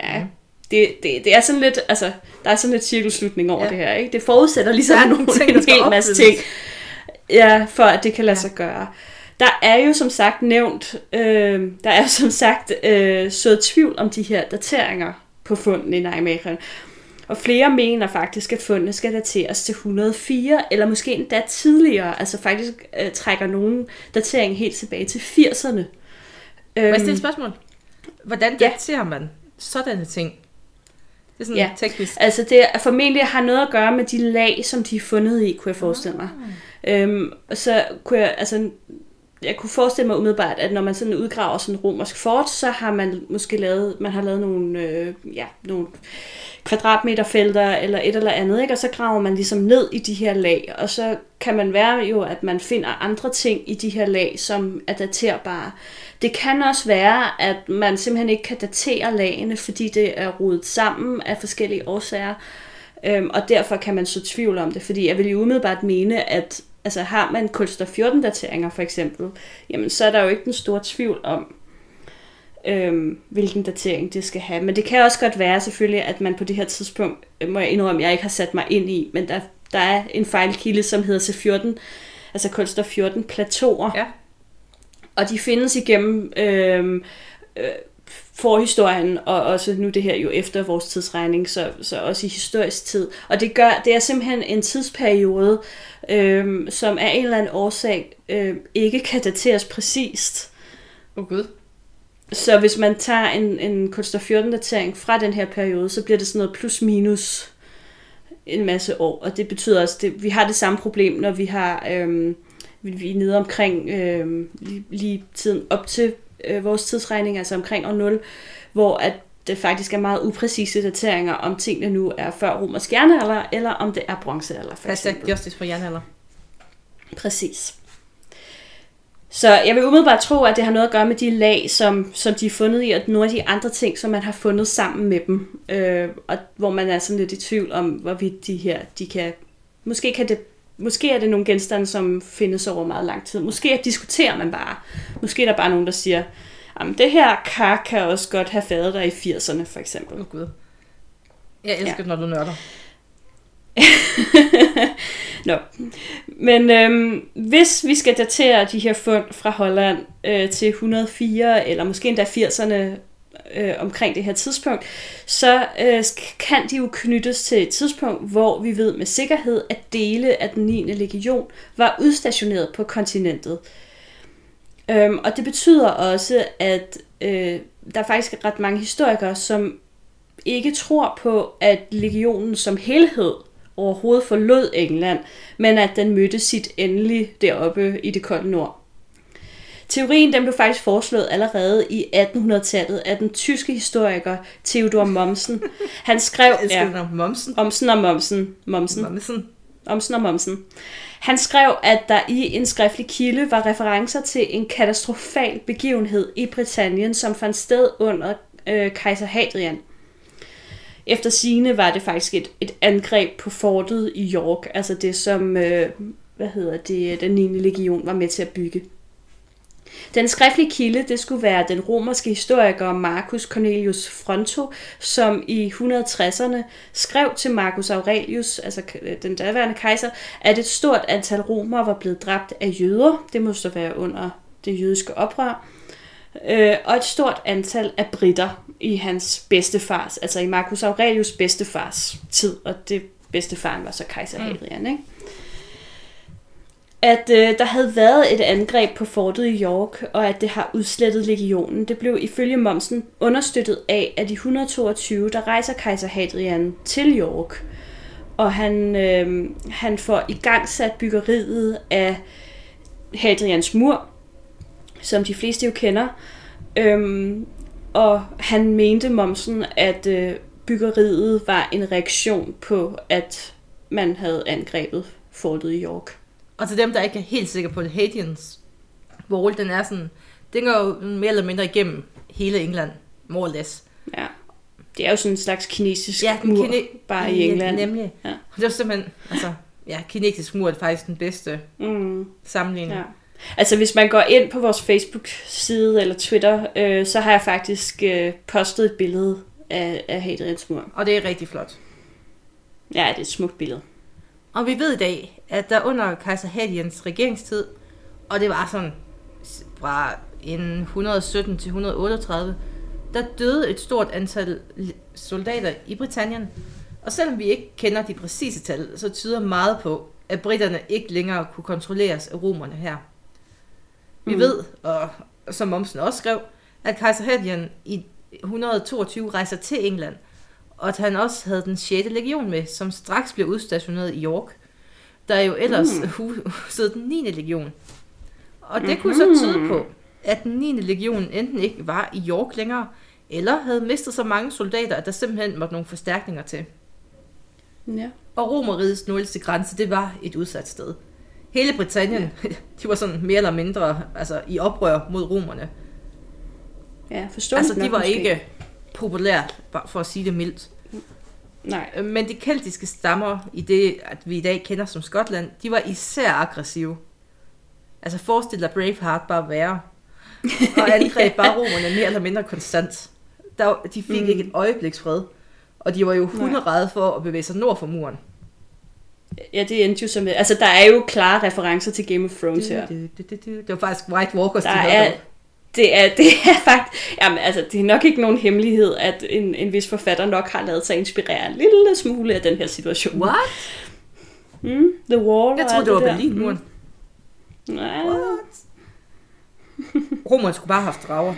Ja, det, det, det er sådan lidt, altså, der er sådan lidt cirkelslutning over ja. Ja. det her, ikke? Det forudsætter ligesom er nogle ting, en hel masse ting. Ja, for at det kan lade Ja. sig gøre. Der er jo som sagt nævnt, øh, der er som sagt øh, sået tvivl om de her dateringer på funden i Nijmegen. Og flere mener faktisk, at fundene skal dateres til 104, eller måske endda tidligere. Altså faktisk øh, trækker nogen datering helt tilbage til 80'erne. Må jeg Øhm, stille et spørgsmål? Hvordan Ja. daterer man sådanne ting? Det er sådan Ja. teknisk. Altså det formentlig har noget at gøre med de lag, som de er fundet i, kunne jeg forestille mig. Øhm, og så kunne jeg, altså, jeg kunne forestille mig umiddelbart, at når man sådan udgraver sådan en romersk fort, så har man måske lavet, man har lavet nogle, øh, ja, nogle kvadratmeterfelter eller et eller andet, ikke? og så graver man ligesom ned i de her lag, og så kan man være jo, at man finder andre ting i de her lag, som er daterbare. Det kan også være, at man simpelthen ikke kan datere lagene, fordi det er rodet sammen af forskellige årsager, øhm, og derfor kan man så tvivl om det, fordi jeg vil jo umiddelbart mene, at altså, har man kulstof 14 dateringer for eksempel, jamen så er der jo ikke den store tvivl om, øhm, hvilken datering det skal have. Men det kan også godt være selvfølgelig, at man på det her tidspunkt, øh, må jeg indrømme, jeg ikke har sat mig ind i, men der, der er en fejlkilde, som hedder C14, altså kulstof 14 plateauer, Ja. og de findes igennem øhm, øh, forhistorien, og også nu det her jo efter vores tidsregning, så, så også i historisk tid. Og det gør, det er simpelthen en tidsperiode, øhm, som af en eller anden årsag øh, ikke kan dateres præcist. Åh oh, gud. Så hvis man tager en, en kulstof 14-datering fra den her periode, så bliver det sådan noget plus minus en masse år. Og det betyder også, at vi har det samme problem, når vi har øhm, vi er nede omkring øhm, lige, lige tiden op til øh, vores tidsregning, altså omkring år 0, hvor at det faktisk er meget upræcise dateringer, om tingene nu er før romersk jernalder, eller om det er bronzealder, for Hashtag eksempel. justice jernalder. Præcis. Så jeg vil umiddelbart tro, at det har noget at gøre med de lag, som, som de er fundet i, og nogle af de andre ting, som man har fundet sammen med dem. Øh, og hvor man er sådan lidt i tvivl om, hvorvidt de her, de kan... Måske, kan det, måske er det nogle genstande, som findes over meget lang tid. Måske diskuterer man bare. Måske er der bare nogen, der siger, at det her kar kan også godt have fadet der i 80'erne, for eksempel. Åh oh, gud. Jeg elsker ja. når du nørder. Nå. Men øhm, hvis vi skal datere de her fund fra Holland øh, til 104, eller måske endda 80'erne øh, omkring det her tidspunkt, så øh, kan de jo knyttes til et tidspunkt, hvor vi ved med sikkerhed, at dele af den 9. legion var udstationeret på kontinentet. Øhm, og det betyder også, at øh, der er faktisk ret mange historikere, som ikke tror på, at legionen som helhed overhovedet forlod England, men at den mødte sit endelige deroppe i det kolde nord. Teorien den blev faktisk foreslået allerede i 1800-tallet af den tyske historiker Theodor Mommsen. Han skrev Jeg ja, om momsen. Omsen og Mommsen. Mommsen. Momsen. Omsen og Momsen. Han skrev, at der i en skriftlig kilde var referencer til en katastrofal begivenhed i Britannien, som fandt sted under øh, kejser Hadrian. Efter sine var det faktisk et, et angreb på fortet i York, altså det som, øh, hvad hedder det, den 9. legion var med til at bygge. Den skriftlige kilde, det skulle være den romerske historiker Marcus Cornelius Fronto, som i 160'erne skrev til Marcus Aurelius, altså den daværende kejser, at et stort antal romere var blevet dræbt af jøder. Det må så være under det jødiske oprør. Øh, og et stort antal af britter i hans bedstefars, altså i Marcus Aurelius bedstefars tid, og det bedstefaren var så kejser Hadrian, ikke? At øh, der havde været et angreb på fortet i York, og at det har udslettet legionen. Det blev ifølge Momsen understøttet af, at i 122, der rejser kejser Hadrian til York, og han, øh, han får i gang sat byggeriet af Hadrians mur, som de fleste jo kender. Øhm, og han mente Momsen, at øh, byggeriet var en reaktion på, at man havde angrebet fortet i York. Og til dem, der ikke er helt sikre på det, Hadrians wall, den er sådan, den går jo mere eller mindre igennem hele England, more or less. Ja. Det er jo sådan en slags kinesisk Ja, mur, kine- bare i England. Ja, nemlig. Ja. Det var simpelthen, altså, ja, kinesisk mur er faktisk den bedste Mm, sammenligning. ja. Altså hvis man går ind på vores Facebook-side eller Twitter, øh, så har jeg faktisk øh, postet et billede af, af Hadrians mur. Og det er rigtig flot. Ja, det er et smukt billede. Og vi ved i dag, at der under kejser Hadrians regeringstid, og det var sådan fra en 117 til 138, der døde et stort antal soldater i Britannien. Og selvom vi ikke kender de præcise tal, så tyder meget på, at britterne ikke længere kunne kontrolleres af romerne her. Vi mm. ved, og som Momsen også skrev, at kejser Hadrian i 122 rejser til England, og at han også havde den 6. legion med, som straks blev udstationeret i York, der jo ellers mm. husede den 9. legion. Og det mm-hmm. kunne så tyde på, at den 9. legion enten ikke var i York længere, eller havde mistet så mange soldater, at der simpelthen måtte nogle forstærkninger til. Ja. Og Romerrigets nordligste grænse, det var et udsat sted. Hele Britannien, ja. de var sådan mere eller mindre altså, i oprør mod romerne. Ja, forstår Altså, de var måske. ikke populære, bare for at sige det mildt. Nej. Men de keltiske stammer, i det, at vi i dag kender som Skotland, de var især aggressive. Altså forestil dig Braveheart bare være. Og angreb bare romerne mere eller mindre konstant. Der, de fik mm. ikke et øjebliks fred. Og de var jo hunderede for at bevæge sig nord for muren. Ja, det endte jo som... Altså, der er jo klare referencer til Game of Thrones her. Det, det, det, det, det var faktisk White Walkers, Der de er. Det er, det er faktisk... Jamen, altså, det er nok ikke nogen hemmelighed, at en, en vis forfatter nok har lavet sig inspirere en lille smule af den her situation. What? Mm, The Wall Jeg troede, det var der. Berlinmuren. Mm. Nej. Romerne skulle bare have haft drager.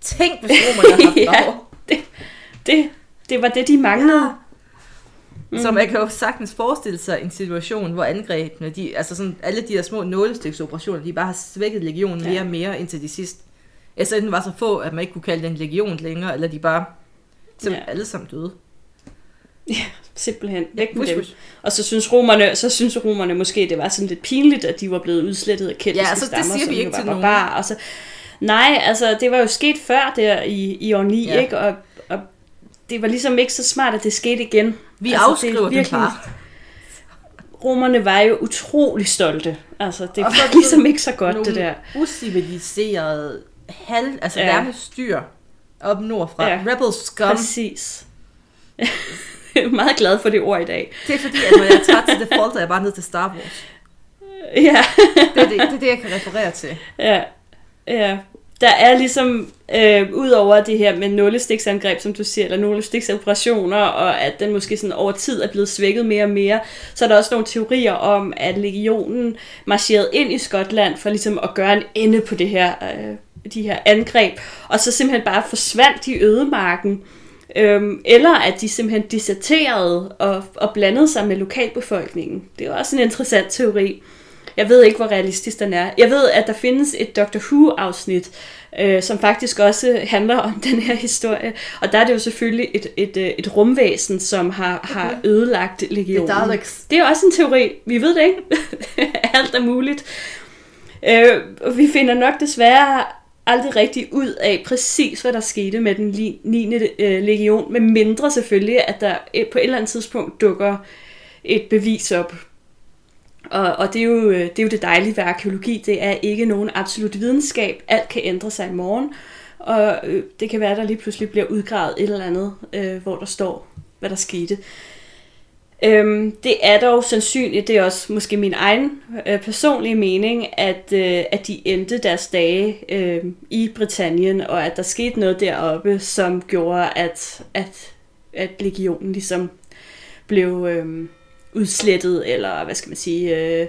Tænk, hvis romerne havde haft ja, drager. det, det, det var det, de manglede. Mm. Så man kan jo sagtens forestille sig en situation, hvor angrebene, de, altså sådan, alle de her små nålestiksoperationer, de bare har svækket legionen mere Ja. og mere indtil de sidste. Altså enten var så få, at man ikke kunne kalde det en legion længere, eller de bare simpelthen Ja. alle sammen døde. Ja, simpelthen. Væk med Push, dem. Og så synes romerne, så synes romerne måske, det var sådan lidt pinligt, at de var blevet udslettet af keltiske Ja, altså, det stammer, siger som vi ikke til nogen. barbarer. Og så, nej, altså det var jo sket før der i, i år 9, Ja. ikke? Og, og det var ligesom ikke så smart, at det skete igen. Vi Altså, det er afskriver det virkelig- bare. Romerne var jo utrolig stolte. Altså, det Og var så ligesom ikke så godt, det der. usiviliserede, halv, altså Ja. styr op nordfra. Ja. Rebel scum. Præcis. Jeg er meget glad for det ord i dag. Det er fordi, at når jeg tager til default, er jeg bare ned til Star Wars. Ja. Det er det, det, er det jeg kan referere til. Ja, ja. Der er ligesom, øh, ud over det her med nålestiksangreb, som du siger, eller nålestiksoperationer, og at den måske sådan over tid er blevet svækket mere og mere, så er der også nogle teorier om, at legionen marcherede ind i Skotland for ligesom at gøre en ende på det her, øh, de her angreb, og så simpelthen bare forsvandt i ødemarken. Øhm, eller at de simpelthen disserterede og, og blandede sig med lokalbefolkningen. Det er også en interessant teori. Jeg ved ikke, hvor realistisk den er. Jeg ved, at der findes et Doctor Who-afsnit, øh, som faktisk også handler om den her historie. Og der er det jo selvfølgelig et, et, øh, et rumvæsen, som har, okay. har ødelagt legionen. Det er. Det er også en teori. Vi ved det ikke. Alt er muligt. Øh, vi finder nok desværre aldrig rigtig ud af præcis, hvad der skete med den li- 9. Øh, legion, med mindre selvfølgelig, at der et- på et eller andet tidspunkt dukker et bevis op. Og, og det, er jo, øh, det er jo det dejlige ved arkeologi, det er ikke nogen absolut videnskab. Alt kan ændre sig i morgen, og øh, det kan være, at der lige pludselig bliver udgravet et eller andet, øh, hvor der står, hvad der skete. Øhm, det er dog sandsynligt, det er også måske min egen øh, personlige mening, at, øh, at de endte deres dage øh, i Britannien, og at der skete noget deroppe, som gjorde, at, at, at legionen ligesom blev øh, udslettet, eller hvad skal man sige, øh,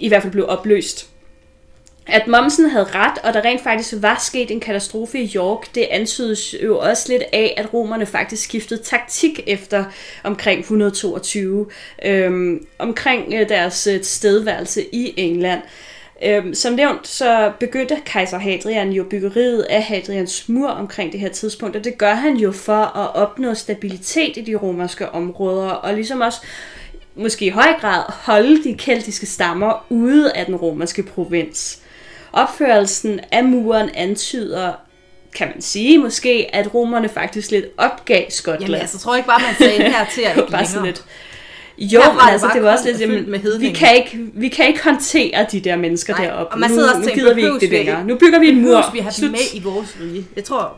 i hvert fald blev opløst. At Momsen havde ret, og der rent faktisk var sket en katastrofe i York, det antydes jo også lidt af, at romerne faktisk skiftede taktik efter omkring 122, øhm, omkring øh, deres øh, stedværelse i England. Øhm, som nævnt, så begyndte kejser Hadrian jo byggeriet af Hadrians mur omkring det her tidspunkt, og det gør han jo for at opnå stabilitet i de romerske områder, og ligesom også måske i høj grad holde de keltiske stammer ude af den romerske provins. Opførelsen af muren antyder, kan man sige måske, at romerne faktisk lidt opgav Skotland. Jamen, altså, tror jeg ikke bare, man sagde her til at ikke bare sådan lidt. Jo, men altså, det var også lidt, fyldt med jamen, vi kan, ikke, vi kan ikke håndtere de der mennesker Nej, deroppe. og man nu, sidder også nu og tænker, gider vi ikke det længere. Nu bygger vi en mur. Vi have dem med i vores rige? Jeg tror,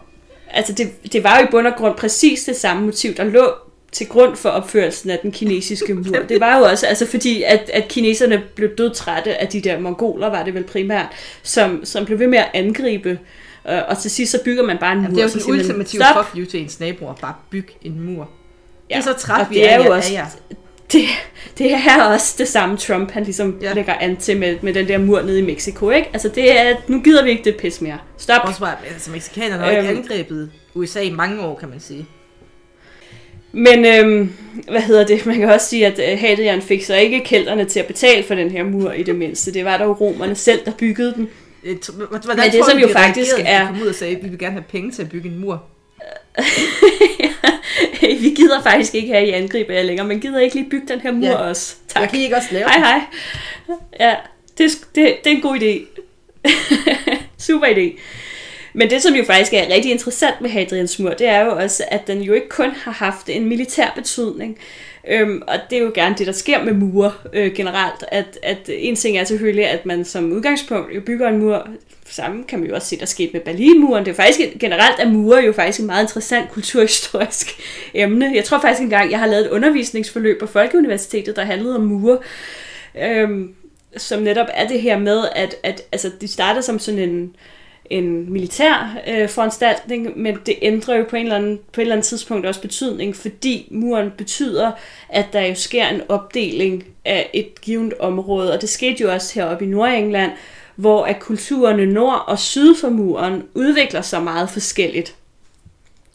Altså, det, det var jo i bund og grund præcis det samme motiv, der lå til grund for opførelsen af den kinesiske mur. Det var jo også, altså fordi, at, at kineserne blev dødtrætte af de der mongoler, var det vel primært, som, som blev ved med at angribe. Øh, og til sidst så bygger man bare en mur. det er jo så sådan siger man, ultimativ "Stop!" fuck you til ens naboer. Bare byg en mur. Det er så træt, vi er, jo af også, jer. Det, det er også det samme Trump, han ligesom Ja. lægger an til med, med den der mur nede i Mexico, ikke? Altså det er, nu gider vi ikke det pis mere. Stop. Også bare, altså mexikanerne har jo ikke Øhm. angrebet USA i mange år, kan man sige. Men øhm, hvad hedder det? Man kan også sige, at øh, Hadrian fik så ikke kælderne til at betale for den her mur i det mindste. Det var dog romerne selv, der byggede den. Et, hvordan Men det, som du, jo faktisk er- De kom ud og sagde, at vi vil gerne have penge til at bygge en mur. vi gider faktisk ikke have, I angriber jer længere, men gider ikke lige bygge den her mur Ja. også? Tak. Jeg kan ikke også lave Hej hej. Ja, det, er det, det er en god idé. Super idé. Men det, som jo faktisk er rigtig interessant med Hadrians mur, det er jo også, at den jo ikke kun har haft en militær betydning. Øhm, og det er jo gerne det, der sker med mure øh, generelt. At, at en ting er selvfølgelig, at man som udgangspunkt jo bygger en mur. Samme kan man jo også se, der skete med Berlinmuren. Det er faktisk generelt, at mure jo faktisk et meget interessant kulturhistorisk emne. Jeg tror faktisk engang, jeg har lavet et undervisningsforløb på Folkeuniversitetet, der handlede om mure. Øhm, som netop er det her med, at, at altså, de starter som sådan en, en militær øh, foranstaltning, men det ændrer jo på, en eller anden, på et eller andet tidspunkt også betydning, fordi muren betyder, at der jo sker en opdeling af et givet område, og det skete jo også heroppe i Nordengland, hvor at kulturerne nord og syd for muren udvikler sig meget forskelligt.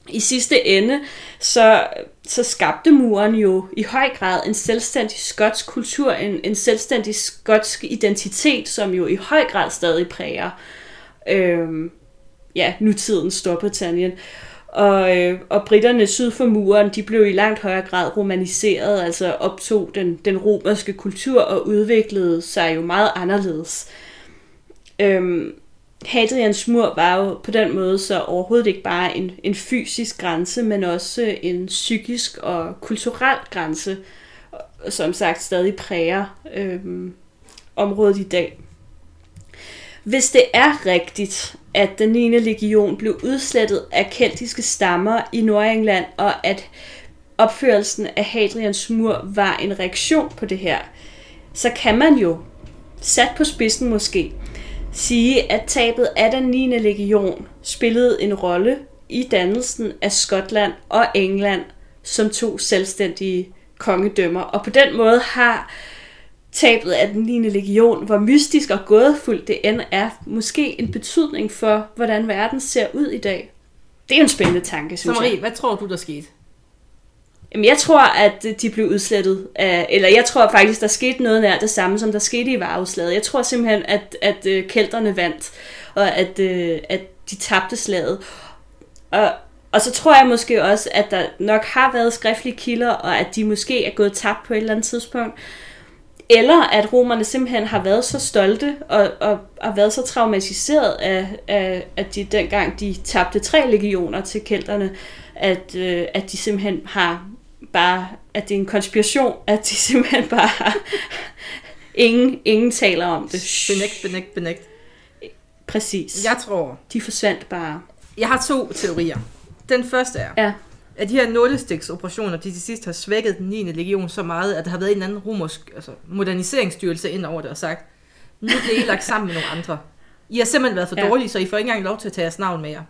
I sidste ende, så, så skabte muren jo i høj grad en selvstændig skotsk kultur, en, en selvstændig skotsk identitet, som jo i høj grad stadig præger øh, ja, nutidens Storbritannien. Og, øh, og britterne syd for muren, de blev i langt højere grad romaniseret, altså optog den, den romerske kultur og udviklede sig jo meget anderledes. Øhm, Hadrians mur var jo på den måde så overhovedet ikke bare en, en fysisk grænse, men også en psykisk og kulturel grænse, som sagt stadig præger øhm, området i dag. Hvis det er rigtigt, at den 9. legion blev udslettet af keltiske stammer i Nordengland, og at opførelsen af Hadrians mur var en reaktion på det her, så kan man jo, sat på spidsen måske, sige, at tabet af den 9. legion spillede en rolle i dannelsen af Skotland og England som to selvstændige kongedømmer. Og på den måde har tabet af den 9. legion, hvor mystisk og gådefuldt det end er, måske en betydning for, hvordan verden ser ud i dag. Det er jo en spændende tanke, synes Marie, jeg. hvad tror du, der skete? Jamen, jeg tror, at de blev udslettet af, eller jeg tror faktisk, der skete noget nær det samme, som der skete i Varvslaget. Jeg tror simpelthen, at, at øh, kelterne vandt, og at, øh, at de tabte slaget. Og, og så tror jeg måske også, at der nok har været skriftlige kilder, og at de måske er gået tabt på et eller andet tidspunkt. Eller at romerne simpelthen har været så stolte og, og, og været så traumatiseret af, af, at de dengang de tabte tre legioner til kelterne, at, øh, at de simpelthen har bare, at det er en konspiration, at de simpelthen bare ingen, ingen taler om det. Benægt, benægt, benægt. Præcis. Jeg tror, De forsvandt bare. jeg har to teorier. Den første er, Ja. at de her nålestiksoperationer, de til sidst har svækket den 9. legion så meget, at der har været en eller anden romersk altså, moderniseringsstyrelse ind over det og sagt, nu bliver I lagt sammen med nogle andre. I har simpelthen været for Ja. dårlige, så I får ikke engang lov til at tage jeres navn med jer.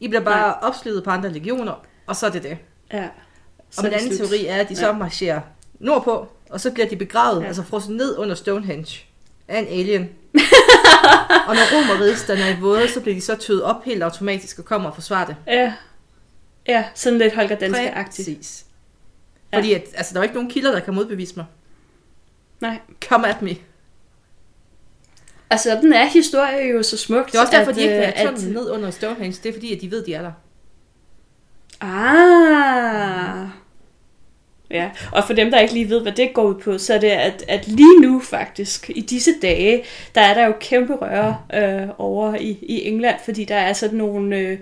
I bliver bare Nej. opslidet på andre legioner, og så er det det. ja. Og min det anden slut. teori er, at de så Ja. marcherer nordpå, og så bliver de begravet, ja. Altså frosset ned under Stonehenge af en alien. og når romerridsterne er i våde, så bliver de så tøet op helt automatisk og kommer og forsvarer det. Ja. Ja, sådan lidt Holger Danske-agtigt. Præcis. Ja. Fordi at, altså, der er ikke nogen kilder, der kan modbevise mig. Nej. Come at me. Og sådan er historie jo så smukt. Det er også derfor, at, de ikke vil øh, have tunnelen ned under Stonehenge. Det er fordi, at de ved, de er der. Ah. Ja, og for dem, der ikke lige ved, hvad det går ud på, så er det, at, at lige nu faktisk, i disse dage, der er der jo kæmpe røre øh, over i, i England, fordi der er sådan nogle øh,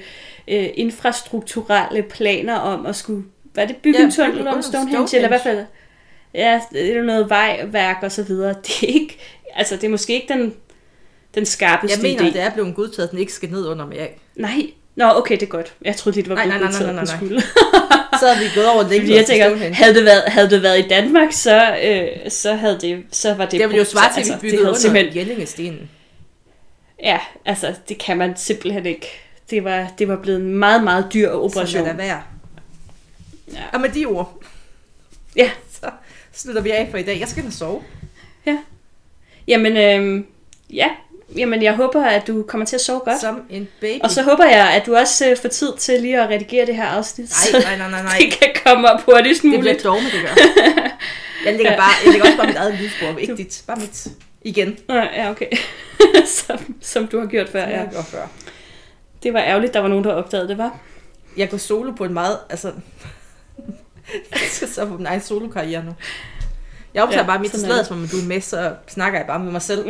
øh, infrastrukturelle planer om at skulle, hvad er det, bygge Ja, en tunnel under Stonehenge, Stonehenge. eller i hvert fald, ja, det er noget vejværk og så videre. Det er ikke, altså det er måske ikke den, den skarpeste Jeg mener, idé. det er blevet godtaget, at den ikke skal ned under mig. Nej, Nå, okay, det er godt. Jeg troede lige, det var Nej, blevet nej, nej, nej, nej, nej. Så er vi gået over længe Fordi jeg tænker, havde det været, havde det været i Danmark, så, øh, så, havde det, så var det... Det ville jo svare til, at altså, vi det byggede havde under simpelthen- Jellingestenen. Ja, altså, det kan man simpelthen ikke. Det var, det var blevet en meget, meget dyr operation. er der værd. Ja. Og med de ord, Ja, så slutter vi af for i dag. Jeg skal og sove. ja. Jamen, øhm, ja. Jamen, jeg håber, at du kommer til at sove godt. Som en baby. Og så håber jeg, at du også øh, får tid til lige at redigere det her afsnit. Nej, nej, nej, nej, nej. Det kan komme op hurtigst Det bliver muligt. dogme, det gør. Jeg lægger, bare, jeg lægger også bare mit eget lydspor, ikke dit. Bare mit. Igen. Ja, okay. som, som du har gjort før, Ja. gjorde før. Det var ærgerligt, der var nogen, der opdagede det, var. Jeg går solo på en meget, altså... jeg skal så på min egen solo-karriere nu. Jeg optager Ja, bare mit det. som du er med, så snakker jeg bare med mig selv.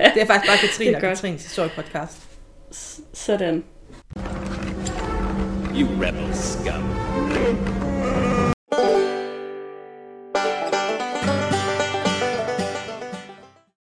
det er faktisk bare Katrine og Katrines historiepodcast. S- sådan. You rebel scum.